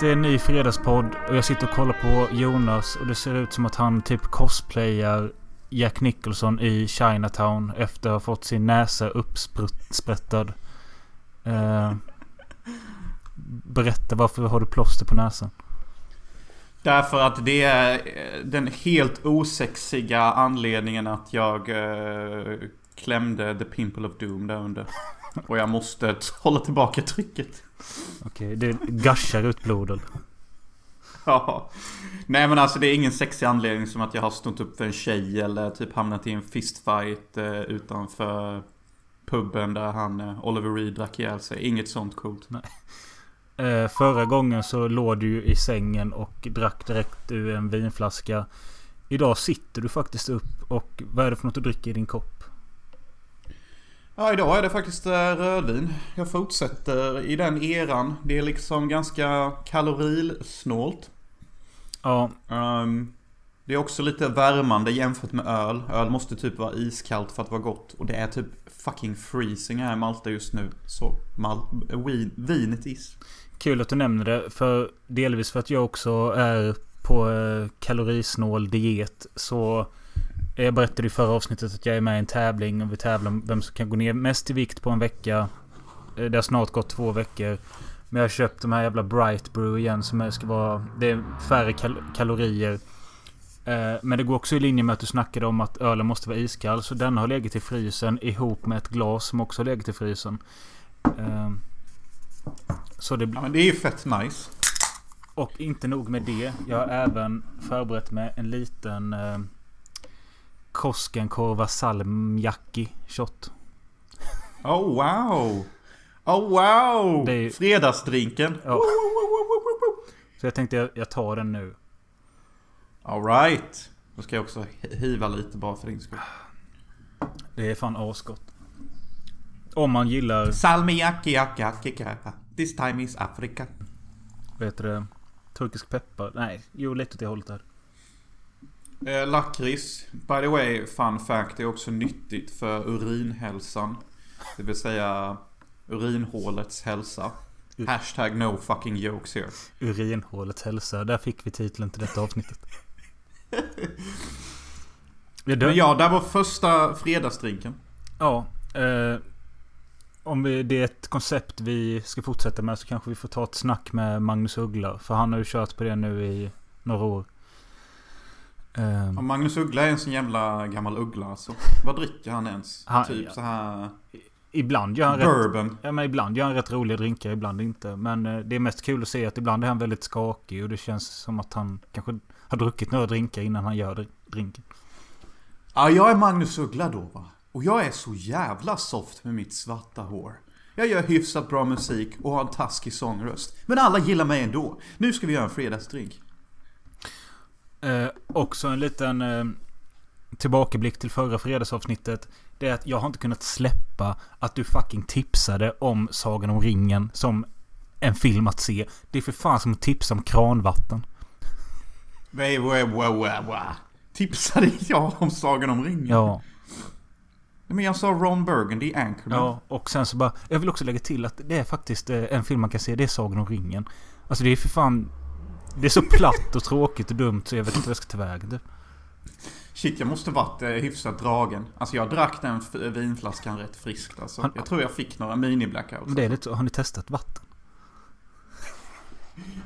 Det är en ny fredagspodd och jag sitter och kollar på Jonas och det ser ut som att han typ cosplayar Jack Nicholson i Chinatown efter att ha fått sin näsa uppsprättad. Eh, berätta varför har du plåster på näsan? Därför att det är eh, den helt osexiga anledningen att jag eh, klämde The Pimple of Doom där under. Och jag måste hålla tillbaka trycket. Okej, det gushar ut blodet. Ja. Nej men alltså det är ingen sexig anledning som att jag har stått upp för en tjej eller typ hamnat i en fistfight eh, utanför puben där han, eh, Oliver Reed, drack ihjäl sig. Inget sånt coolt. Nej. Eh, förra gången så låg du ju i sängen och drack direkt ur en vinflaska. Idag sitter du faktiskt upp och vad är det för något du dricker i din kopp? Ja, idag är det faktiskt eh, rödvin. Jag fortsätter i den eran. Det är liksom ganska kalorisnålt. Ja. Um, det är också lite värmande jämfört med öl. Öl måste typ vara iskallt för att vara gott. Och det är typ fucking freezing här i Malta just nu. Så mal vin, vinet is. Kul att du nämner det. För delvis för att jag också är på eh, kalorisnål diet. Så jag berättade i förra avsnittet att jag är med i en tävling. Och vi tävlar om vem som kan gå ner mest i vikt på en vecka. Eh, Det har snart gått två veckor. Men jag har köpt de här jävla Bright Brew igen som ska vara... Det är färre kal kalorier. Eh, Men det går också i linje med att du snackade om att ölen måste vara iskall. Så den har legat i frysen ihop med ett glas som också har legat i frysen. Eh, Så det blir... Ja men det är ju fett nice. Och inte nog med det. Jag har även förberett med en liten eh, Koskenkorva salmiakki shot. Oh wow! Oh wow! Det är- Fredagsdrinken. Ja. Så jag tänkte jag, jag tar den nu. Alright. Då ska jag också hiva lite bara för din skull. Det är fan asgott. Om man gillar, Salmiakki, akki. This time is Africa. vet du det, turkisk peppar. Nej, jo lite åt det hållet där. Eh, lakrits, by the way, fun fact, är också nyttigt för urinhälsan. Det vill säga urinhålets hälsa. Hashtag no fucking jokes here. Urinhålets hälsa. Där fick vi titeln till detta avsnittet. Ja, det- Men ja, där var första fredagsdrinken. Ja. Eh, om vi, det är ett koncept vi ska fortsätta med så kanske vi får ta ett snack med Magnus Uggla. För han har ju kört på det nu i några år. Ja, Magnus Uggla är en sån jävla gammal uggla alltså. Vad dricker han ens? Han- typ ja. så här ibland gör han rätt... bourbon. Ja men ibland gör han rätt roliga drinkar, ibland inte. Men eh, det är mest kul att se att ibland är han väldigt skakig och det känns som att han kanske har druckit några drinkar innan han gör dr- drinken. Ja, jag är Magnus Uggla då va. Och jag är så jävla soft med mitt svarta hår. Jag gör hyfsat bra musik och har en taskig sångröst. Men alla gillar mig ändå. Nu ska vi göra en fredagsdrink. Eh, också en liten eh, tillbakablick till förra fredagsavsnittet. Det är att jag har inte kunnat släppa att du fucking tipsade om Sagan om ringen som en film att se. Det är för fan som att tipsa om kranvatten. Wait, wait, wait, wait, wait. Tipsade jag om Sagan om ringen? Ja. Men jag sa Ron Burgundy, Anchorman. Ja, och sen så bara... Jag vill också lägga till att det är faktiskt eh, en film man kan se. Det är Sagan om ringen. Alltså det är för fan... Det är så platt och tråkigt och dumt så jag vet inte vad jag ska ta vägen typ. Shit, jag måste varit eh, hyfsat dragen. Alltså jag drack den vinflaskan rätt friskt alltså. Han- Jag tror jag fick några mini-blackouts. Det är lite så. Har ni testat vatten?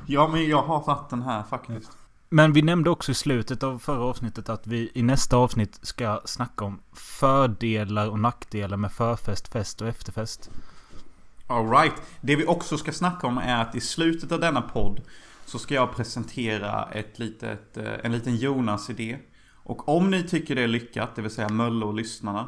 Ja, men jag har vatten här faktiskt. Men vi nämnde också i slutet av förra avsnittet att vi i nästa avsnitt ska snacka om fördelar och nackdelar med förfest, fest och efterfest. Alright. Det vi också ska snacka om är att i slutet av denna podd så ska jag presentera ett litet, eh, en liten Jonas-idé. Och om ni tycker det är lyckat, det vill säga Mölle och lyssnarna,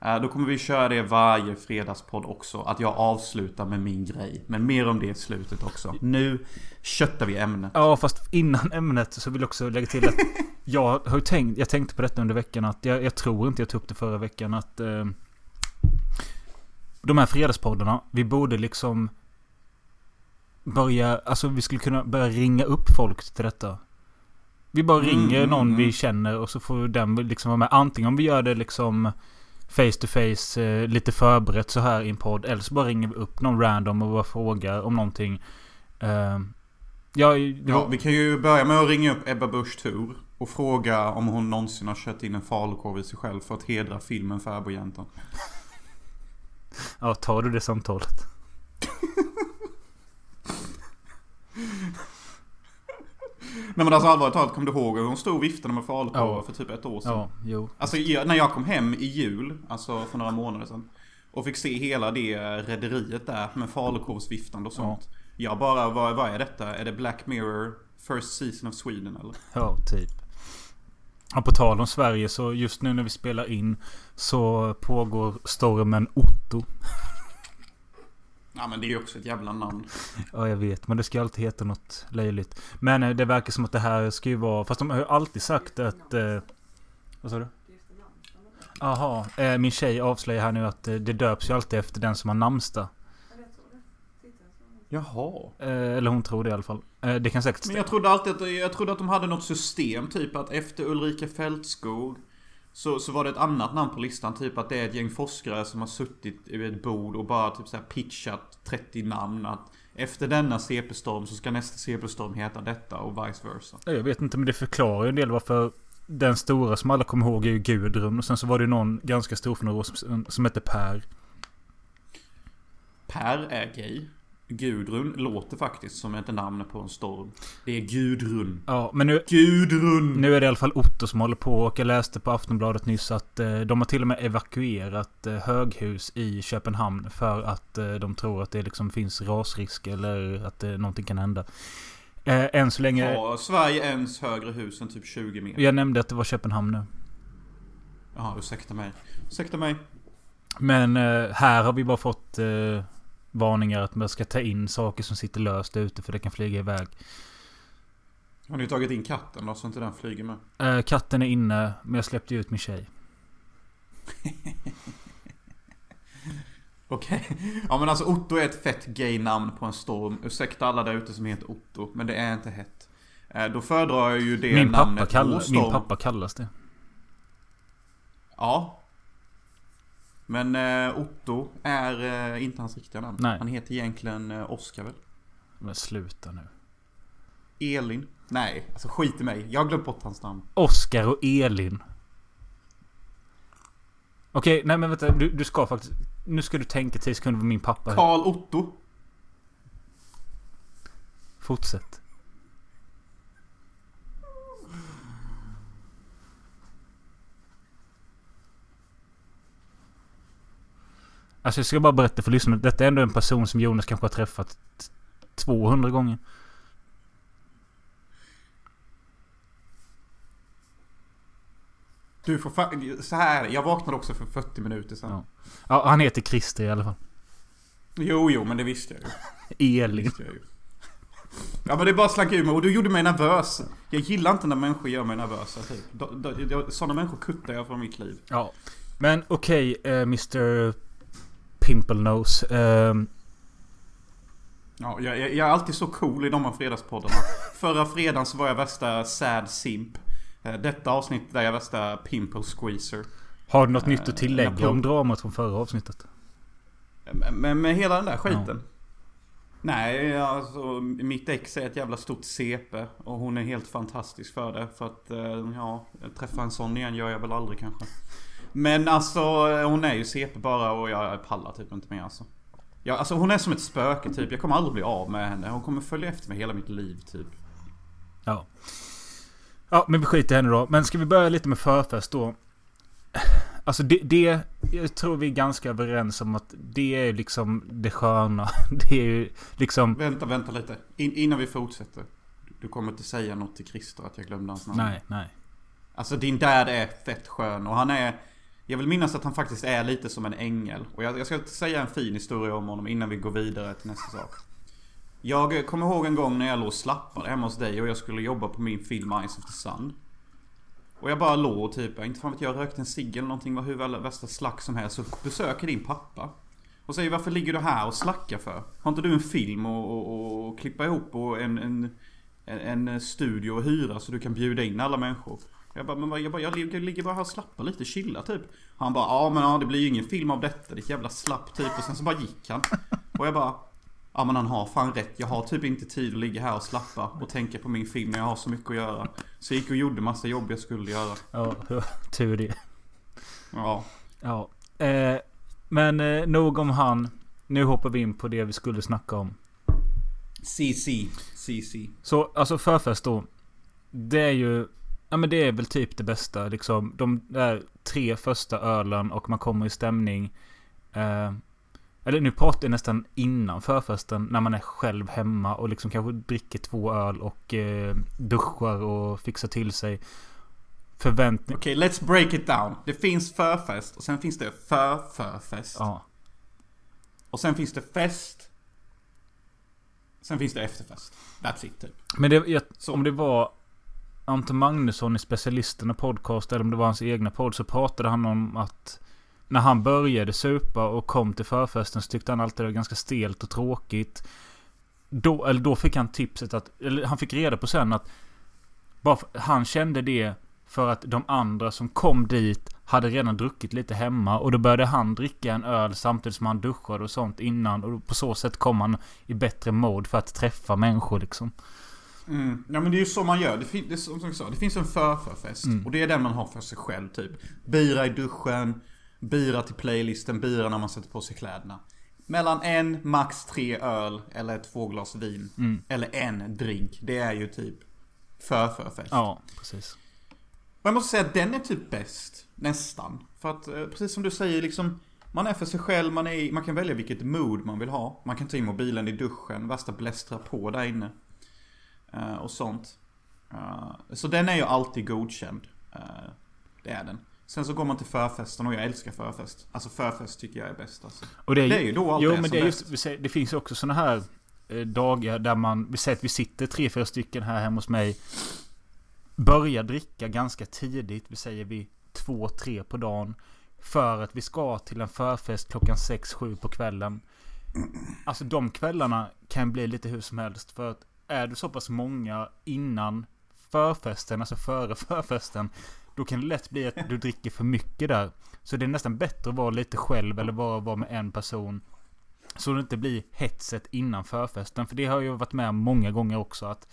eh, då kommer vi köra det varje fredagspodd också. Att jag avslutar med min grej. Men mer om det i slutet också. Nu köttar vi ämnet. Ja, fast innan ämnet så vill jag också lägga till att jag har ju tänkt, jag tänkte på detta under veckan att jag, jag tror inte jag tog upp det förra veckan att eh, de här fredagspoddarna, vi borde liksom börja, alltså vi skulle kunna börja ringa upp folk till detta. Vi bara Mm, ringer mm, någon mm. vi känner och så får den liksom vara med. Antingen om vi gör det liksom face to face, eh, lite förberett så här i en podd. Eller så bara ringer vi upp någon random och bara frågar om någonting. Eh, Ja, Ja, vi kan ju börja med att ringa upp Ebba Busch Thor och fråga om hon någonsin har kört in en falukorv i sig själv för att hedra filmen Fäbodjäntan. ja, tar du det samtalet? Nej men alltså allvarligt talat, kom du ihåg hur hon stod och viftade med falukorvar Ja. för typ ett år sedan? Ja, jo. Alltså jag, när jag kom hem i jul, alltså för några månader sedan. Och fick se hela det rederiet där med falukorvsviftande och sånt. Jag bara, vad, vad är detta? Är det Black Mirror First Season of Sweden eller? Ja, typ. Ja, på tal om Sverige så just nu när vi spelar in så pågår stormen Otto. Ja men det är ju också ett jävla namn. Ja, jag vet. Men det ska alltid heta något löjligt. Men eh, det verkar som att det här ska ju vara... Fast de har ju alltid sagt att... Eh, vad sa du? Jaha. Eh, min tjej avslöjar här nu att eh, det döps ju alltid efter den som har namnsdag. Jaha. Eh, eller hon tror det i alla fall. Eh, det kan säkert Men jag trodde alltid att, jag trodde att de hade något system, typ att efter Ulrika Fältskog så, så var det ett annat namn på listan, typ att det är ett gäng forskare som har suttit vid ett bord och bara typ så pitchat 30 namn. Att efter denna CP-storm så ska nästa CP-storm heta detta och vice versa. Jag vet inte men det förklarar ju en del varför den stora som alla kommer ihåg är ju Gudrun. Och sen så var det ju någon ganska stor för några år som, som hette Per. Per är gay. Gudrun låter faktiskt som ett namn på en storm. Det är Gudrun. Ja, men nu, Gudrun! nu är det i alla fall Otto som håller på. Och jag läste på Aftonbladet nyss att eh, de har till och med evakuerat eh, höghus i Köpenhamn. För att eh, de tror att det liksom finns rasrisk eller att eh, någonting kan hända. Eh, än så länge... Har Sverige ens högre hus än typ 20 meter? Jag nämnde att det var Köpenhamn nu. Jaha, ursäkta mig. Ursäkta mig. Men eh, här har vi bara fått eh, varningar att man ska ta in saker som sitter löst ute för det kan flyga iväg. Har ni tagit in katten då så inte den flyger med? Eh, katten är inne, men jag släppte ut min tjej. Okej. Ja men alltså Otto är ett fett gay-namn på en storm. Ursäkta alla där ute som heter Otto, men det är inte hett. Eh, Då föredrar jag ju det Min pappa, namnet kall, på storm. min pappa kallas det. Ja. Men eh, Otto är eh, inte hans riktiga namn. Nej. Han heter egentligen eh, Oskar väl? Men sluta nu. Elin? Nej, alltså skit i mig. Jag har glömt bort hans namn. Oskar och Elin. Okej, nej men vänta. Du, du ska faktiskt... Nu ska du tänka 10 sekunder på min pappa. Karl Otto. Fortsätt. Alltså jag ska bara berätta för lyssnarna. Detta är ändå en person som Jonas kanske har träffat 200 gånger. Du får fa- Så här, jag vaknade också för 40 minuter sedan. Ja. Ja, han heter Christer i alla fall. Jo, jo, men det visste jag ju. Elin. jag ju. Ja men det är bara slank ur mig och du gjorde mig nervös. Jag gillar inte när människor gör mig nervösa typ. Då- Sådana människor kuttar jag från mitt liv. Ja. Men okej, okay, Mr Pimple Nose. ehm, Ja, jag, jag, är alltid så cool i de här fredagspoddarna. Förra fredagen så var jag värsta sad simp. Eh, Detta avsnitt där jag är värsta pimple squeezer. har du något nytt Eh, att tillägga jag prov- om dramat från förra avsnittet? Men med, med hela den där skiten. Nej, alltså mitt ex är ett jävla stort CP. Och hon är helt fantastisk för det. För att, eh, ja, träffa en sån igen gör jag väl aldrig kanske. Men alltså, hon är ju CP bara och jag pallar typ inte mer alltså. Ja, alltså hon är som ett spöke typ. Jag kommer aldrig bli av med henne. Hon kommer följa efter mig hela mitt liv typ. Ja. Ja, men vi skiter i henne då. Men ska vi börja lite med förfest då? Alltså det, det... Jag tror vi är ganska överens om att det är liksom det sköna. Det är ju liksom... Vänta, vänta lite. In, innan vi fortsätter. Du kommer inte säga något till Christer att jag glömde hans namn. Nej, nej. Alltså din dad är fett skön och han är... Jag vill minnas att han faktiskt är lite som en ängel. Och jag, jag ska säga en fin historia om honom innan vi går vidare till nästa sak. Jag kommer ihåg en gång när jag låg och slappade hemma hos dig och jag skulle jobba på min film Eyes of the Sun. Och jag bara låg och typ, inte fan vet jag, rökte en cigg eller någonting, var hur väl värsta slack som helst. Så besöker din pappa. Och säger varför ligger du här och slackar för? Har inte du en film och, och, och klippa ihop och en, en, en, en studio och hyra så du kan bjuda in alla människor? Jag bara, men jag, bara, jag, ligger- bara här och slappar lite, chilla typ. Han bara, ja men ja, det blir ju ingen film av detta, ditt jävla slapp typ. Och sen så bara gick han. Och jag bara, Ja men han har fan rätt. Jag har typ inte tid att ligga här och slappa och tänka på min film när jag har så mycket att göra. Så jag gick och gjorde massa jobb jag skulle göra. Ja, tur det. Ja. Ja. Eh, men eh, nog om han. Nu hoppar vi in på det vi skulle snacka om. CC. CC. Så alltså förfest då. Det är ju... Ja men det är väl typ det bästa liksom. De där tre första ölen och man kommer i stämning. Eh, eller nu pratar jag nästan innan förfesten. När man är själv hemma och liksom kanske dricker två öl och eh, duschar och fixar till sig. Förväntning... Okej, okay, let's break it down. Det finns förfest och sen finns det för-förfest. Ja. Och sen finns det fest. Sen finns det efterfest. That's it typ. Men det, jag, om det var Anton Magnusson i Specialisterna podcast eller om det var hans egna podd så pratade han om att när han började supa och kom till förfesten så tyckte han alltid det var ganska stelt och tråkigt. Då, eller då fick han tipset att, eller han fick reda på sen att bara för, han kände det för att de andra som kom dit hade redan druckit lite hemma och då började han dricka en öl samtidigt som han duschade och sånt innan och på så sätt kom han i bättre mod för att träffa människor liksom. Mm. Ja men det är ju så man gör. Det, fin det, som jag sa, det finns en förförfest. Mm. Och det är den man har för sig själv typ. Bira i duschen. Bira till playlisten. Bira när man sätter på sig kläderna. Mellan en, max tre öl. Eller två glas vin. Mm. Eller en drink. Det är ju typ förförfest. Ja, precis. Och jag måste säga att den är typ bäst. Nästan. För att eh, precis som du säger liksom. Man är för sig själv, man, är, man kan välja vilket mood man vill ha. Man kan ta in mobilen i duschen, värsta blästra på där inne. Uh, och sånt. Uh, så den är ju alltid godkänd. Uh, det är den. Sen så går man till förfesten och jag älskar förfest. Alltså förfest tycker jag är bäst alltså. Och det är, det är ju då allt jo, är men det är just, Det finns ju också sådana här dagar där man, vi säger att vi sitter tre, fyra stycken här hemma hos mig. Börjar dricka ganska tidigt, vi säger vi två, tre på dagen. För att vi ska till en förfest klockan sex, sju på kvällen. Alltså de kvällarna kan bli lite hur som helst. För att är du så pass många innan förfesten, alltså före förfesten. Då kan det lätt bli att du dricker för mycket där. Så det är nästan bättre att vara lite själv eller bara vara med en person. Så det inte blir hetset innan förfesten. För det har jag varit med om många gånger också. att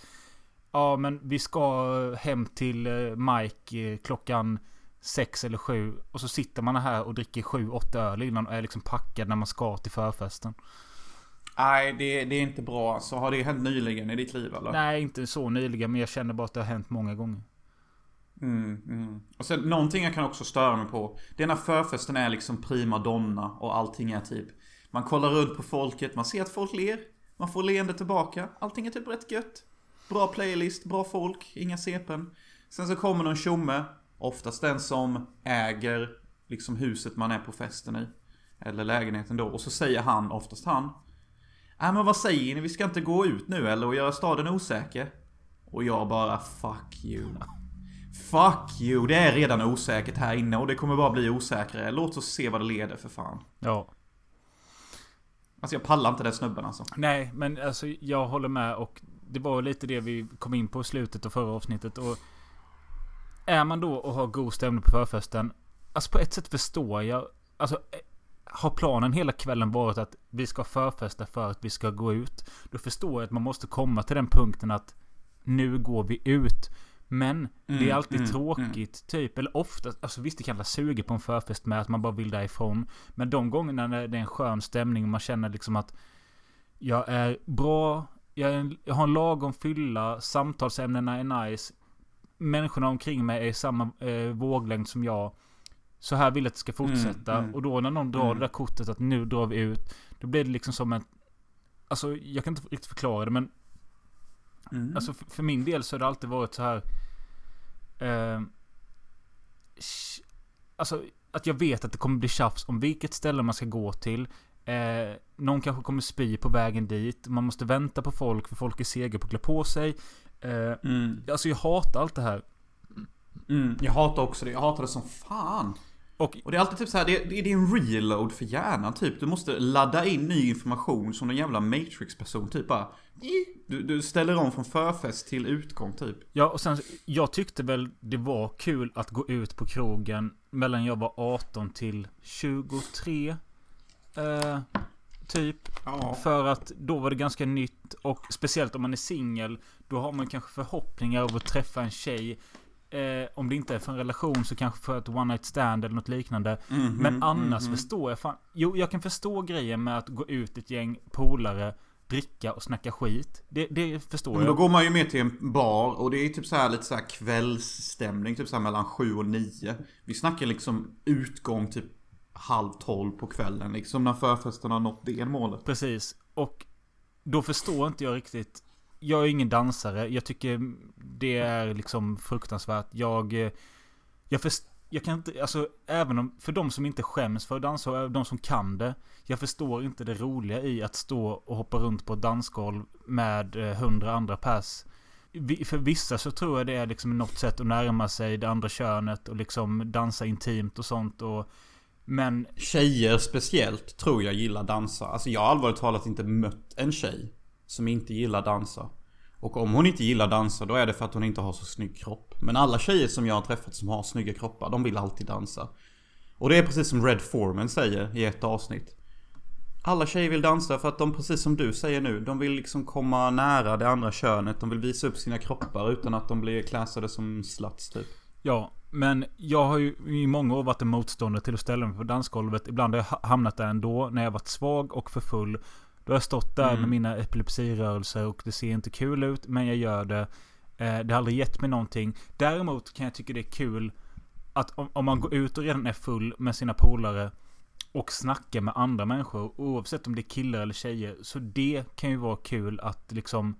Ja men vi ska hem till eh, Mike eh, klockan sex eller sju. Och så sitter man här och dricker sju, åtta öl innan och är liksom packad när man ska till förfesten. Nej, det, det, är inte bra. Så har det hänt nyligen i ditt liv eller? Nej, inte så nyligen. Men jag känner bara att det har hänt många gånger. Mm, mm. Och sen någonting jag kan också störa mig på. Det är när förfesten är liksom prima donna och allting är typ. Man kollar runt på folket, man ser att folk ler. Man får leende tillbaka. Allting är typ rätt gött. Bra playlist, bra folk, inga sepen. Sen så kommer någon tjomme. Oftast den som äger liksom huset man är på festen i. Eller lägenheten då. Och så säger han, oftast han. Äh, men vad säger ni? Vi ska inte gå ut nu eller och göra staden osäker? Och jag bara fuck you. Fuck you, det är redan osäkert här inne och det kommer bara bli osäkrare. Låt oss se vad det leder för fan. Ja. Alltså jag pallar inte den snubben alltså. Nej, men alltså jag håller med och det var lite det vi kom in på i slutet av förra avsnittet och Är man då och har god stämning på förfesten Alltså på ett sätt förstår jag Alltså har planen hela kvällen varit att vi ska förfesta för att vi ska gå ut. Då förstår jag att man måste komma till den punkten att nu går vi ut. Men mm, det är mm, alltid mm, tråkigt, mm. typ. Eller ofta, alltså visst det kan vara suga på en förfest med att man bara vill därifrån. Men de gångerna när det är en skön stämning och man känner liksom att jag är bra, jag, är, jag har en lagom fylla, samtalsämnena är nice. Människorna omkring mig är i samma eh, våglängd som jag. Så här vill jag att det ska fortsätta. Mm, mm, och då när någon drar mm. det där kortet att nu drar vi ut. Då blir det liksom som en... Alltså jag kan inte riktigt förklara det men... Mm. Alltså för, för, min del så har det alltid varit så här... Eh, alltså att jag vet att det kommer bli tjafs om vilket ställe man ska gå till. Eh, någon kanske kommer spy på vägen dit. Man måste vänta på folk för folk är sega på att klä på sig. Eh, mm. Alltså jag hatar allt det här. Mm, jag hatar också det. Jag hatar det som fan. Och, och det är alltid typ så här, det, det är en reload för hjärnan typ. Du måste ladda in ny information som en jävla Matrix-person typ bara. Du, du ställer om från förfest till utgång typ. Ja, och sen jag tyckte väl det var kul att gå ut på krogen mellan jag var 18 till 23. Eh, Typ. Ja. För att då var det ganska nytt. Och speciellt om man är singel. Då har man kanske förhoppningar av att träffa en tjej. Eh, om det inte är för en relation så kanske för ett one night stand eller något liknande. Mhm, Men annars mhm. förstår jag fan. Jo, jag kan förstå grejen med att gå ut ett gäng polare, dricka och snacka skit. Det, det förstår Men då jag. går man ju med till en bar och det är typ så här lite så här kvällsstämning. Typ så här mellan sju och nio. Vi snackar liksom utgång typ halv tolv på kvällen. Liksom när förfesten har nått det målet. Precis. Och då förstår inte jag riktigt. Jag är ingen dansare. Jag tycker det är liksom fruktansvärt. Jag... Eh, jag, först, jag kan inte... Alltså även om... För de som inte skäms för att dansa och de som kan det. Jag förstår inte det roliga i att stå och hoppa runt på ett dansgolv med eh, hundra andra pers. För vissa så tror jag det är liksom något sätt att närma sig det andra könet och liksom dansa intimt och sånt och... Men Tjejer speciellt tror jag gillar dansa. Alltså jag har allvarligt talat inte mött en tjej som inte gillar dansa. Och om hon inte gillar dansa då är det för att hon inte har så snygg kropp. Men alla tjejer som jag har träffat som har snygga kroppar, de vill alltid dansa. Och det är precis som Red Foreman säger i ett avsnitt. Alla tjejer vill dansa för att de, precis som du säger nu, de vill liksom komma nära det andra könet. De vill visa upp sina kroppar utan att de blir klassade som sluts typ. Ja, men jag har ju i många år varit en motståndare till att ställa mig på dansgolvet. Ibland har jag hamnat där ändå när jag varit svag och för full. Då har jag stått där Mm. med mina epilepsirörelser och det ser inte kul ut, men jag gör det. Eh, det har aldrig gett mig någonting. Däremot kan jag tycka det är kul att om, om man går ut och redan är full med sina polare och snackar med andra människor, oavsett om det är killar eller tjejer, så det kan ju vara kul att liksom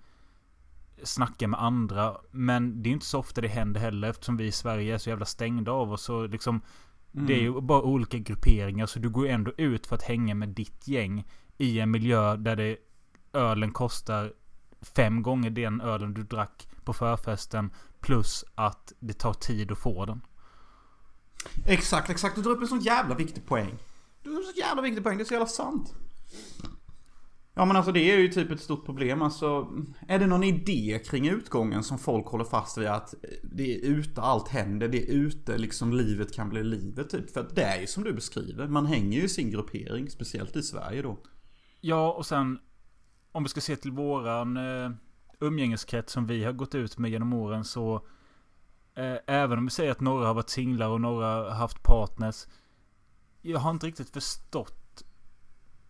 snacka med andra. Men det är inte så ofta det händer heller eftersom vi i Sverige är så jävla stängda av oss. Så liksom, Det är ju bara olika grupperingar. Så du går ju ändå ut för att hänga med ditt gäng i en miljö där det ölen kostar fem gånger den ölen du drack på förfesten. Plus att det tar tid att få den. Exakt, exakt. Du drar upp en sån jävla viktig poäng. Du drar upp en sån jävla viktig poäng. Det är så jävla sant. Ja men alltså det är ju typ ett stort problem. Alltså, är det någon idé kring utgången som folk håller fast vid att det är ute allt händer. Det är ute liksom livet kan bli livet typ. För att det är ju som du beskriver. Man hänger ju i sin gruppering. Speciellt i Sverige då. Ja, och sen om vi ska se till våran eh, umgängeskrets som vi har gått ut med genom åren så eh, även om vi säger att några har varit singlar och några har haft partners. Jag har inte riktigt förstått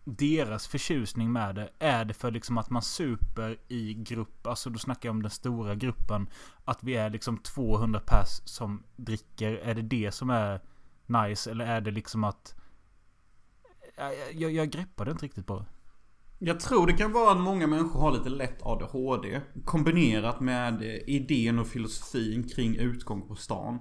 deras förtjusning med det. Är det för liksom att man super i grupp, alltså då snackar jag om den stora gruppen. Att vi är liksom 200 pers som dricker. Är det det som är nice? Eller är det liksom att... Jag, jag, jag greppar det inte riktigt bara. Jag tror det kan vara att många människor har lite lätt ADHD. Kombinerat med idén och filosofin kring utgång på stan.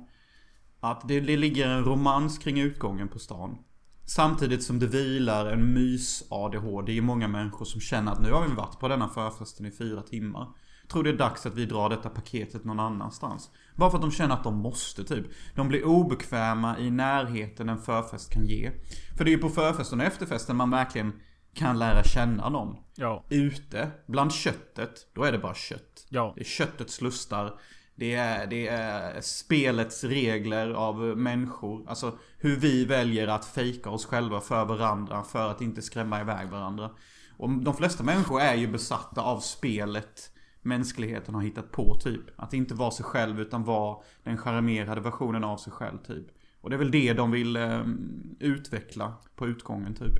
Att det, det ligger en romans kring utgången på stan. Samtidigt som det vilar en mys-ADHD i många människor som känner att nu har vi varit på denna förfesten i fyra timmar. Tror det är dags att vi drar detta paketet någon annanstans. Bara för att de känner att de måste typ. De blir obekväma i närheten en förfest kan ge. För det är ju på förfesten och efterfesten man verkligen kan lära känna någon. Ja. Ute, bland köttet, då är det bara kött. Ja. Det är köttets lustar. Det är, det är spelets regler av människor. Alltså hur vi väljer att fejka oss själva för varandra för att inte skrämma iväg varandra. Och de flesta människor är ju besatta av spelet mänskligheten har hittat på typ. Att inte vara sig själv utan vara den charmerade versionen av sig själv typ. Och det är väl det de vill eh, utveckla på utgången typ.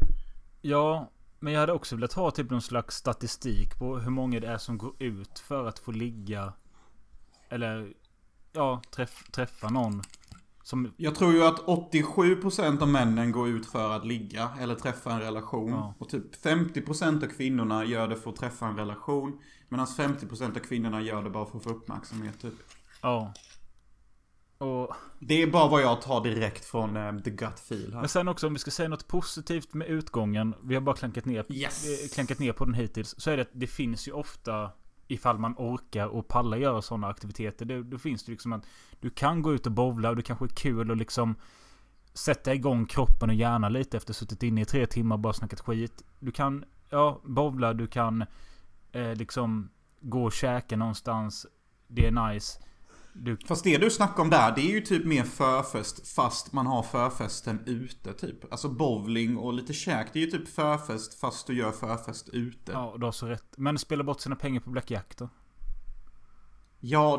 Ja, men jag hade också velat ha typ någon slags statistik på hur många det är som går ut för att få ligga. Eller, ja, träff, träffa någon. Som, Jag tror ju att 87% av männen går ut för att ligga eller träffa en relation. Ja. Och typ 50% av kvinnorna gör det för att träffa en relation. Medan 50% av kvinnorna gör det bara för att få uppmärksamhet typ. ja. Och, Det är bara vad jag tar direkt från eh, the gut feel här. men sen också om vi ska säga något positivt med utgången. Vi har bara klankat ner, Yes! eh, klankat ner på den hittills. Så är det att det finns ju ofta Ifall man orkar och pallar göra sådana aktiviteter. Det, då finns det liksom att du kan gå ut och bowla och det kanske är kul och liksom sätta igång kroppen och hjärnan lite efter suttit inne i tre timmar och bara snackat skit. Du kan, ja, bowla, du kan eh, liksom gå och käka någonstans. Det är nice. Du, Fast det du snackar om där, det är ju typ mer förfest fast man har förfesten ute typ. Alltså bowling och lite käk, det är ju typ förfest fast du gör förfest ute. Ja, ja, du har så rätt. Men spela bort sina pengar på Blackjack då?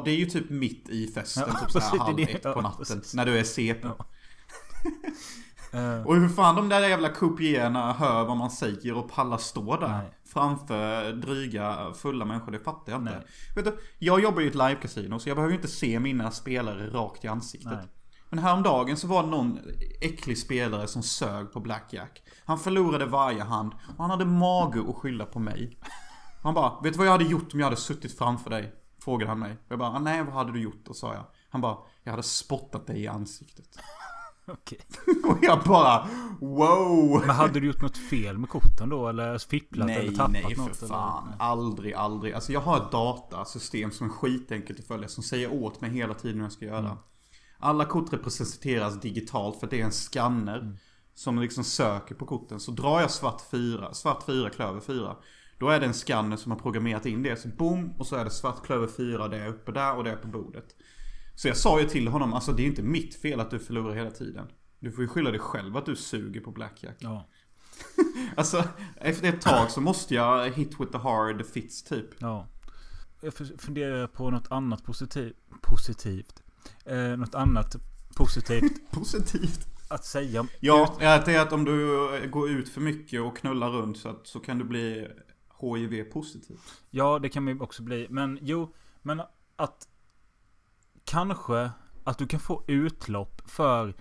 det är ju typ mitt i festen, Ja, typ såhär halv ett på Ja, natten. precis. När du är CP. Ja. Eh, Och hur fan de där jävla koupierna hör vad man säger och pallar stå där Nej. framför dryga fulla människor, det fattar jag inte. Nej. Vet du, jag jobbar ju i ett livecasino så jag behöver ju inte se mina spelare rakt i ansiktet. Nej. Men häromdagen så var det någon äcklig spelare som sög på Blackjack. Han förlorade varje hand och han hade mage att skylla på mig. Han bara, vet du vad jag hade gjort om jag hade suttit framför dig? Frågade han mig. Jag bara, nej vad hade du gjort? Och sa jag. Han bara, jag hade spottat dig i ansiktet. Okej. Och jag bara, wow! Men hade du gjort något fel med korten då? Eller fipplat eller Nej, tappat nej något? för eller? fan. Aldrig, aldrig. Alltså jag har ett datasystem som är skitenkelt att följa. Som säger åt mig hela tiden hur jag ska göra. Mm. Alla kort representeras digitalt för det är en skanner. Mm. Som liksom söker på korten. Så drar jag svart 4, svart 4, klöver 4. Då är det en skanner som har programmerat in det. Så boom, och så är det svart klöver 4, det är uppe där och det är på bordet. Så jag sa ju till honom, alltså det är inte mitt fel att du förlorar hela tiden. Du får ju skylla dig själv att du suger på blackjack. Ja. Alltså, efter ett tag så måste jag hit with the hard fits typ. Ja. Jag funderar på något annat positiv, positivt. Eh, något annat positivt Positivt. att säga. Ja, det är att om du går ut för mycket och knullar runt så, att, så kan du bli HIV positiv. Ja, det kan man ju också bli. Men jo, men att kanske att du kan få utlopp för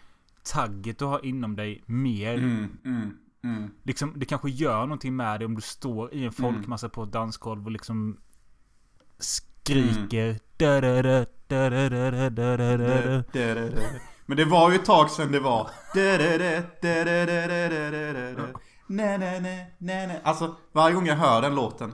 tagget du har inom dig mer. Mm, mm, mm. Liksom, det kanske gör någonting med dig om du står i en mm. folkmassa på ett dansgolv och liksom skriker. Mm. Men det var ju ett tag sedan det var. Alltså varje gång jag hör den låten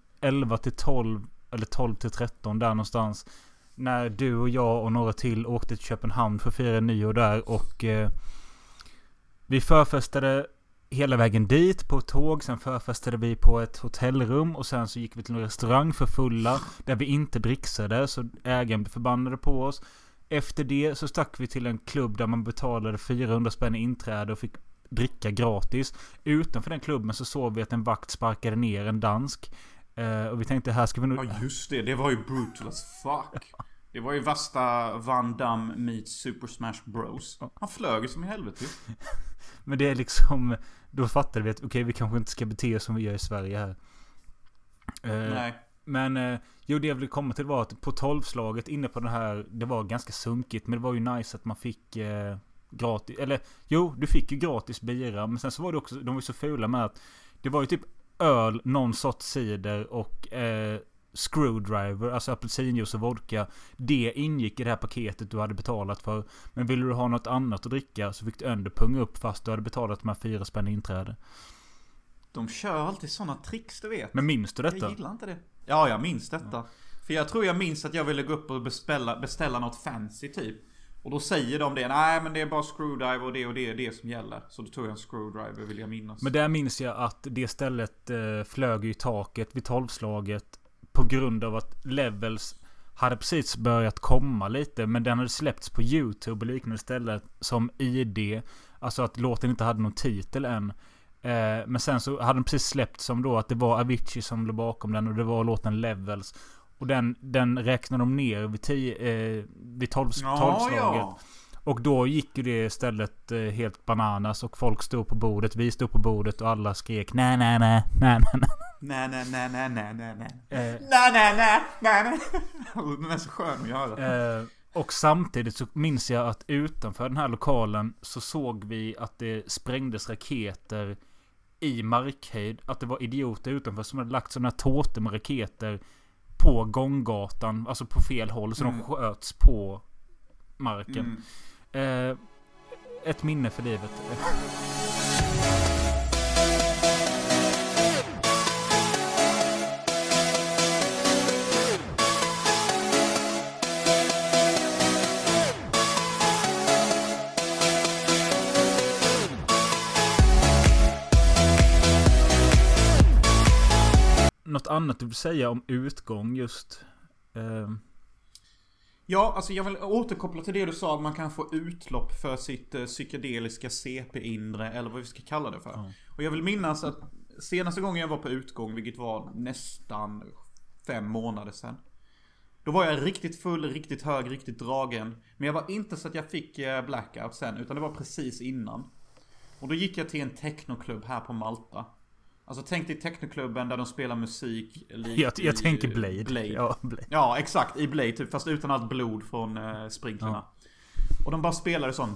11 till 12. Eller 12 till 13 där någonstans. När du och jag och några till åkte till Köpenhamn för att fira nyår där. Och eh, vi förfestade hela vägen dit på ett tåg. Sen förfestade vi på ett hotellrum. Och sen så gick vi till en restaurang för fulla. Där vi inte dricksade. Så ägaren blev förbannade på oss. Efter det så stack vi till en klubb där man betalade 400 spänn i inträde och fick dricka gratis. Utanför den klubben så såg vi att en vakt sparkade ner en dansk. Eh, och vi tänkte här ska vi nog... Ja just det, det var ju brutal as fuck. Det var ju värsta Van Damme meets Super Smash Bros. Han flög ju som i helvete. Men det är liksom... Då fattade vi att okej, vi kanske inte ska bete oss som vi gör i Sverige här. Eh, Nej. Men eh, jo, det jag ville komma till var att på tolvslaget inne på den här, det var ganska sunkigt. Men det var ju nice att man fick eh, gratis, eller jo, du fick ju gratis bira. Men sen så var det också, de var ju så fula med att det var ju typ öl, någon sorts cider och eh, screwdriver, alltså apelsinjuice och vodka. Det ingick i det här paketet du hade betalat för. Men ville du ha något annat att dricka så fick du ändå punga upp fast du hade betalat de här fyra spänn inträde. De kör alltid sådana tricks du vet. Men minns du detta? Jag gillar inte det. Ja, jag minns detta. För jag tror jag minns att jag ville gå upp och beställa, beställa något fancy typ. Och då säger de det. Nej men det är bara screwdriver och det och det är det som gäller. Så då tog jag en screwdriver vill jag minnas. Men där minns jag att det stället eh, flög i taket vid tolvslaget. På grund av att levels hade precis börjat komma lite. Men den hade släppts på YouTube och liknande ställen som ID. Alltså att låten inte hade någon titel än. Eh, men sen så hade den precis släppts som då att det var Avicii som låg bakom den och det var låten Levels. Och den, den räknade de ner vid, tio, eh, vid tolv, ja, tolvslaget. ja. Och då gick ju det stället eh, helt bananas och folk stod på bordet, vi stod på bordet och alla skrek nej nej nej nej nej Nej, nej, nej, nej, nej, nej, nej. nej. Eh, Nej, nej, nej, nej. Den är så skön att göra. Eh, och samtidigt så minns jag att utanför den här lokalen så såg vi att det sprängdes raketer i markhöjd. Att det var idioter utanför som hade lagt sådana tårtor med raketer på gånggatan. Alltså på fel håll. Så Mm. de sköts på marken. Mm. Eh, ett minne för livet. Något annat du vill säga om utgång just? Eh, Ja, alltså jag vill återkoppla till det du sa att man kan få utlopp för sitt eh, psykedeliska CP-inre eller vad vi ska kalla det för. Ja. Och jag vill minnas att senaste gången jag var på utgång, vilket var nästan fem månader sedan. Då var jag riktigt full, riktigt hög, riktigt dragen. Men jag var inte så att jag fick eh, blackout sen, utan det var precis innan. Och då gick jag till en technoklubb här på Malta. Alltså tänk dig technoklubben där de spelar musik jag, jag tänker eh, Blade. Blade. Ja, Blade. Ja, exakt. I Blade typ. Fast utan allt blod från eh, sprinklerna. Och de bara spelade sån...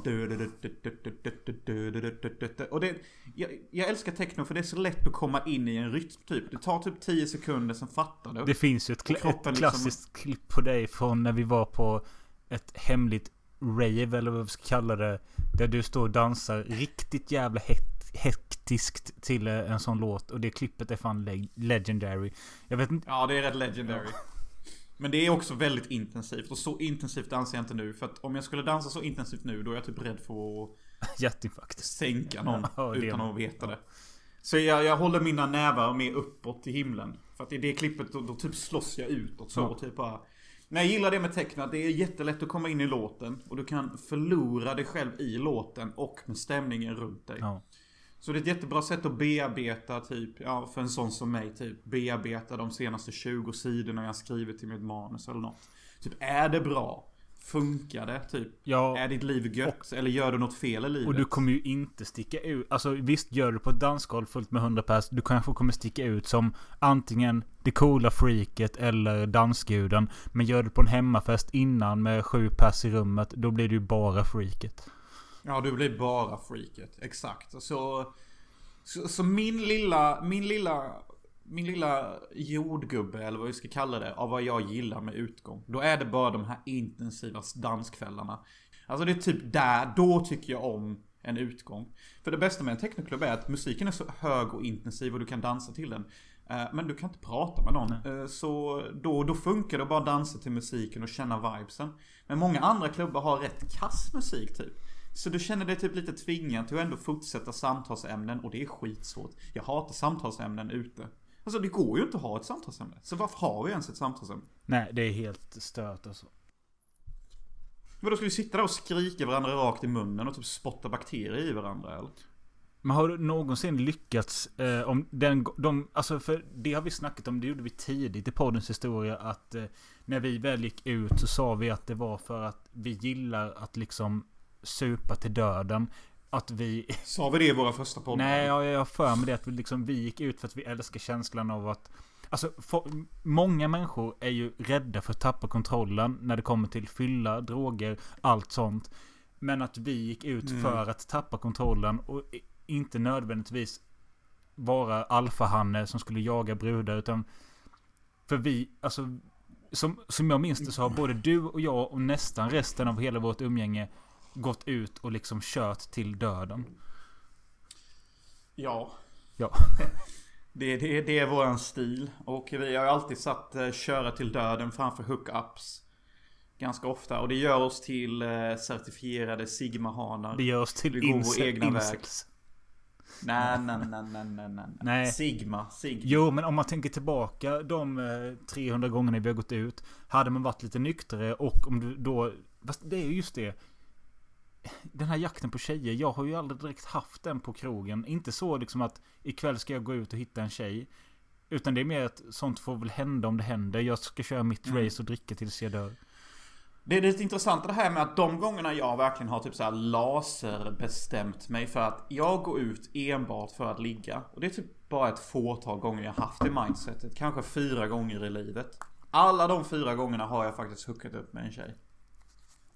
Och det... Jag, jag älskar techno för det är så lätt att komma in i en rytm typ. Det tar typ 10 sekunder, sen fattar du. Det finns ju ett, kroppen ett liksom- klassiskt klipp på dig från när vi var på ett hemligt rave eller vad vi ska kalla det. Där du står och dansar riktigt jävla het- hektiskt till eh, en sån låt. Och det klippet är fan leg- legendary. Jag vet inte. Ja, det är rätt legendary. Men det är också väldigt intensivt. Och så intensivt dansar jag inte nu. För att om jag skulle dansa så intensivt nu, då är jag typ rädd för att Hjärtinfarkt. sänka någon Ja, utan att veta det. Så jag, jag håller mina nävar mer uppåt till himlen. För att i det klippet då, då typ slåss jag utåt så. Ja. Och typ bara... Men jag gillar det med tecknat. Det är jättelätt att komma in i låten. Och du kan förlora dig själv i låten och med stämningen runt dig. Ja. Så det är ett jättebra sätt att bearbeta typ, ja för en sån som mig typ, bearbeta de senaste 20 sidorna jag skrivit till mitt manus eller något. Typ, är det bra? Funkar det? Typ, Ja. är ditt liv gött? eller gör du något fel i livet? Och du kommer ju inte sticka ut. Alltså visst gör du på ett dansgolv fullt med 100 pers. Du kanske kommer sticka ut som antingen det coola freaket eller dansguden. Men gör du på en hemmafest innan med sju pers i rummet. Då blir du bara freaket. Ja, du blir bara freaket. Exakt. Så, så, så min lilla, min lilla, min lilla jordgubbe eller vad vi ska kalla det. Av vad jag gillar med utgång. Då är det bara de här intensiva danskvällarna. Alltså det är typ där, då tycker jag om en utgång. För det bästa med en technoklubb är att musiken är så hög och intensiv och du kan dansa till den. Eh, Men du kan inte prata med någon. Eh, Så då, då funkar det att bara dansa till musiken och känna vibesen. Men många andra klubbar har rätt kass musik typ. Så du känner dig typ lite tvingad till att ändå fortsätta samtalsämnen och det är skitsvårt. Jag hatar samtalsämnen ute. Alltså det går ju inte att ha ett samtalsämne. Så varför har vi ens ett samtalsämne? Nej, det är helt stört alltså. Men då ska vi sitta där och skrika varandra rakt i munnen och typ spotta bakterier i varandra eller? Men har du någonsin lyckats eh, om den, de, alltså för det har vi snackat om, det gjorde vi tidigt i poddens historia att eh, när vi väl gick ut så sa vi att det var för att vi gillar att liksom supa till döden. Att vi... Sa vi det i våra första poddar? Nej, jag, jag har för mig det att vi liksom, vi gick ut för att vi älskar känslan av att Alltså, for, många människor är ju rädda för att tappa kontrollen när det kommer till fylla, droger, allt sånt. Men att vi gick ut Mm. för att tappa kontrollen och inte nödvändigtvis vara alfahanne som skulle jaga brudar utan För vi, alltså som, som jag minns det så har både du och jag och nästan resten av hela vårt umgänge gått ut och liksom kört till döden. Ja. Ja. Det, det, det är våran stil. Och vi har ju alltid satt eh, köra till döden framför hookups. Ganska ofta. Och det gör oss till eh, certifierade sigmahanar. Det gör oss till Vi går vår egna väg. Nej, nej, nej, nej, nej, nej. Nej. Sigma, sigma. Jo, men om man tänker tillbaka de eh, 300 gångerna vi har gått ut. Hade man varit lite nyktrare och om du då... Fast det är ju just det. Den här jakten på tjejer. Jag har ju aldrig direkt haft den på krogen. Inte så liksom att ikväll ska jag gå ut och hitta en tjej. Utan det är mer att sånt får väl hända om det händer. Jag ska köra mitt Mm. race och dricka tills jag dör. Det är lite intressant det här med att de gångerna jag verkligen har typ så här laserbestämt mig för att jag går ut enbart för att ligga. Och det är typ bara ett fåtal gånger jag haft det mindsetet. Kanske fyra gånger i livet. Alla de fyra gångerna har jag faktiskt hookat upp med en tjej.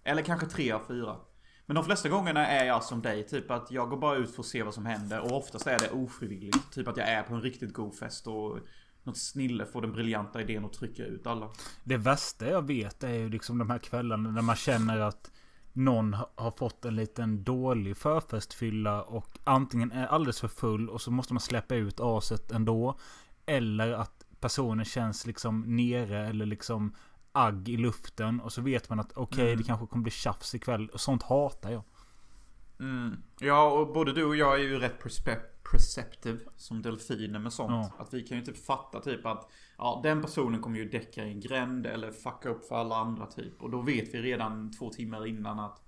Eller kanske tre av fyra. Men de flesta gångerna är jag som dig, typ att jag går bara ut för att se vad som händer. Och oftast är det ofrivilligt. Typ att jag är på en riktigt god fest och något snille får den briljanta idén att trycka ut alla. Det värsta jag vet är ju liksom de här kvällarna när man känner att någon har fått en liten dålig förfestfylla och antingen är alldeles för full och så måste man släppa ut aset ändå. Eller att personen känns liksom nere eller liksom agg i luften. Och så vet man att okej, okay, mm. det kanske kommer bli tjafs ikväll. Och sånt hatar jag. Mm. Ja, och både du och jag är ju rätt perceptive som delfiner med sånt. Ja. Att vi kan ju typ fatta typ att ja, den personen kommer ju däcka i en gränd eller fucka upp för alla andra typ. Och då vet vi redan två timmar innan att